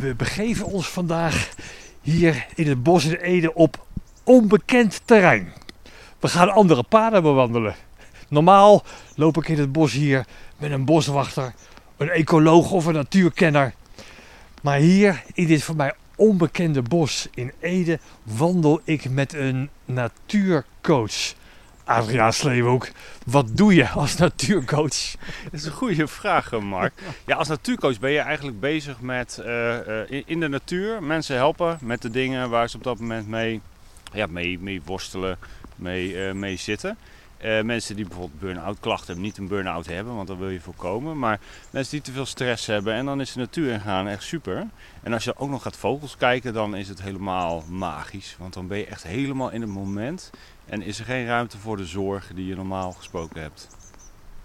We begeven ons vandaag hier in het bos in Ede op onbekend terrein. We gaan andere paden bewandelen. Normaal loop ik in het bos hier met een boswachter, een ecoloog of een natuurkenner. Maar hier in dit voor mij onbekende bos in Ede wandel ik met een natuurcoach. Adriaan Sleewoek, wat doe je als natuurcoach? Dat is een goede vraag, eh, Mark. Ja, als natuurcoach ben je eigenlijk bezig met eh, eh, in- de natuur mensen helpen met de dingen waar ze op dat moment mee, ja, mee, mee worstelen, mee, mee zitten. Eh, mensen die bijvoorbeeld burn-out klachten hebben, niet een burn-out hebben, want dat wil je voorkomen. Maar mensen die te veel stress hebben en dan is de natuur ingaan echt super. En als je ook nog gaat vogels kijken, dan is het helemaal magisch. Want dan ben je echt helemaal in het moment. En is er geen ruimte voor de zorg die je normaal gesproken hebt.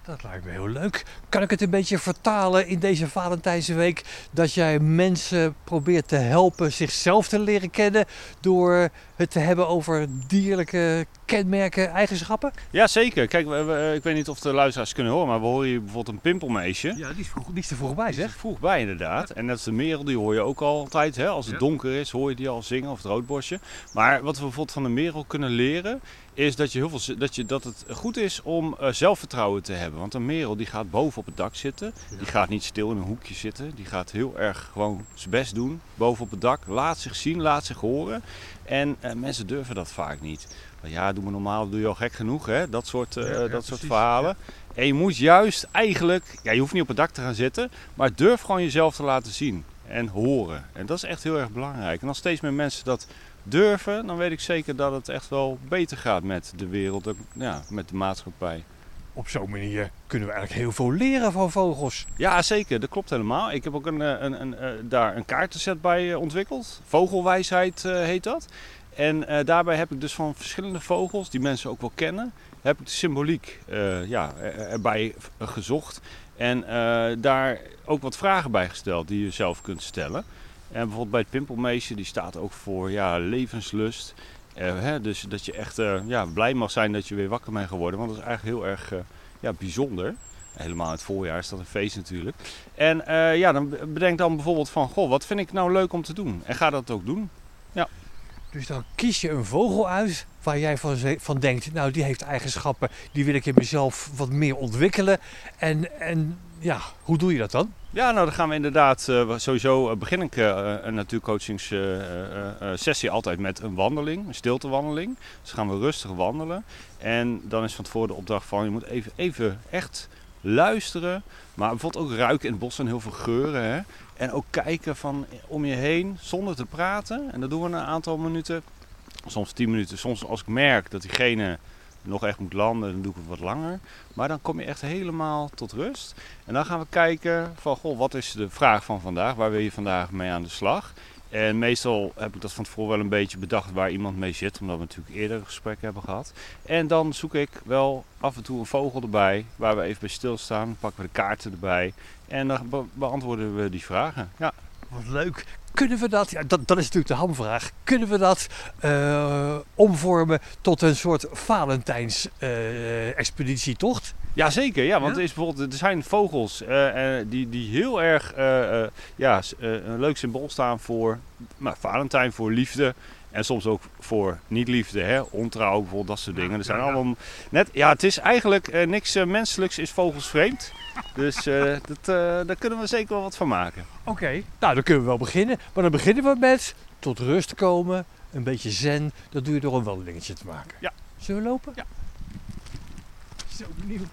Dat lijkt me heel leuk. Kan ik het een beetje vertalen in deze Valentijnsweek dat jij mensen probeert te helpen zichzelf te leren kennen door het te hebben over dierlijke kenmerken, eigenschappen? Ja, zeker. Kijk, we- we- ik weet niet of de luisteraars kunnen horen, maar we horen hier bijvoorbeeld een pimpelmeisje. Ja, die is, vroeg, die is er vroeg bij Die is zeg. vroeg bij inderdaad. En net als de merel, die hoor je ook altijd. Hè? Als het Ja. donker is, hoor je die al zingen, of het roodborstje. Maar wat we bijvoorbeeld van de merel kunnen leren, is dat, je heel veel, dat, je, dat het goed is om eh, zelfvertrouwen te hebben. Want een merel die gaat boven op het dak zitten. Die gaat niet stil in een hoekje zitten. Die gaat heel erg gewoon zijn best doen boven op het dak. Laat zich zien, laat zich horen. En eh, mensen durven dat vaak niet. Ja, doe maar normaal, doe je al gek genoeg. Hè? Dat soort, eh, Ja, ja, dat precies. soort verhalen. En je moet juist eigenlijk, ja, je hoeft niet op het dak te gaan zitten, maar durf gewoon jezelf te laten zien en horen. En dat is echt heel erg belangrijk. En als steeds meer mensen dat durven, dan weet ik zeker dat het echt wel beter gaat met de wereld, ja, met de maatschappij. Op zo'n manier kunnen we eigenlijk heel veel leren van vogels. Ja, zeker. Dat klopt helemaal. Ik heb ook een, eh, een, een, daar een kaartenset bij ontwikkeld. Vogelwijsheid heet dat. En eh, daarbij heb ik dus van verschillende vogels, die mensen ook wel kennen, heb ik de symboliek eh, ja, er- erbij v- gezocht. En eh, daar ook wat vragen bij gesteld die je zelf kunt stellen. En bijvoorbeeld bij het pimpelmeisje, die staat ook voor ja, levenslust. Eh, hè, dus dat je echt eh, ja, blij mag zijn dat je weer wakker bent geworden. Want dat is eigenlijk heel erg eh, ja, bijzonder. Helemaal in het voorjaar is dat een feest natuurlijk. En eh, ja, dan be- bedenk dan bijvoorbeeld van, goh, wat vind ik nou leuk om te doen? En ga dat ook doen. Dus dan kies je een vogel uit waar jij van, van denkt, nou die heeft eigenschappen, die wil ik in mezelf wat meer ontwikkelen. En, en ja, hoe doe je dat dan? Ja, nou dan gaan we inderdaad, eh, sowieso eh, begin ik eh, een natuurcoachingssessie altijd met een wandeling, een stiltewandeling. Dus gaan we rustig wandelen. En dan is van tevoren de opdracht van, je moet even, even echt luisteren. Maar bijvoorbeeld ook ruiken in het bos en heel veel geuren. Hè? En ook kijken van om je heen zonder te praten. En dat doen we een aantal minuten. Soms 10 minuten. Soms als ik merk dat diegene nog echt moet landen, dan doe ik het wat langer. Maar dan kom je echt helemaal tot rust. En dan gaan we kijken van, goh, wat is de vraag van vandaag? Waar wil je vandaag mee aan de slag? En meestal heb ik dat van tevoren wel een beetje bedacht waar iemand mee zit, omdat we natuurlijk eerder een gesprek hebben gehad. En dan zoek ik wel af en toe een vogel erbij, waar we even bij stilstaan. Dan pakken we de kaarten erbij en dan be- beantwoorden we die vragen. Ja. Wat leuk. Kunnen we dat, ja, dat, dat is natuurlijk de hamvraag, kunnen we dat eh, omvormen tot een soort Valentijns-expeditietocht? Jazeker, ja, want Ja? Er, is bijvoorbeeld, er zijn vogels eh, eh, die, die heel erg eh, eh, ja, eh, een leuk symbool staan voor nou, Valentijn, voor liefde. En soms ook voor niet-liefde, hè? ontrouw bijvoorbeeld, dat soort dingen. Er zijn allemaal net, ja, het is eigenlijk eh, niks eh, menselijks is vogelsvreemd. Dus eh, dat, eh, daar kunnen we zeker wel wat van maken. Oké, nou dan kunnen we wel beginnen. Maar dan beginnen we met tot rust komen, een beetje zen. Dat doe je door een wandelingetje te maken. Ja. Zullen we lopen? Ja. Zo benieuwd.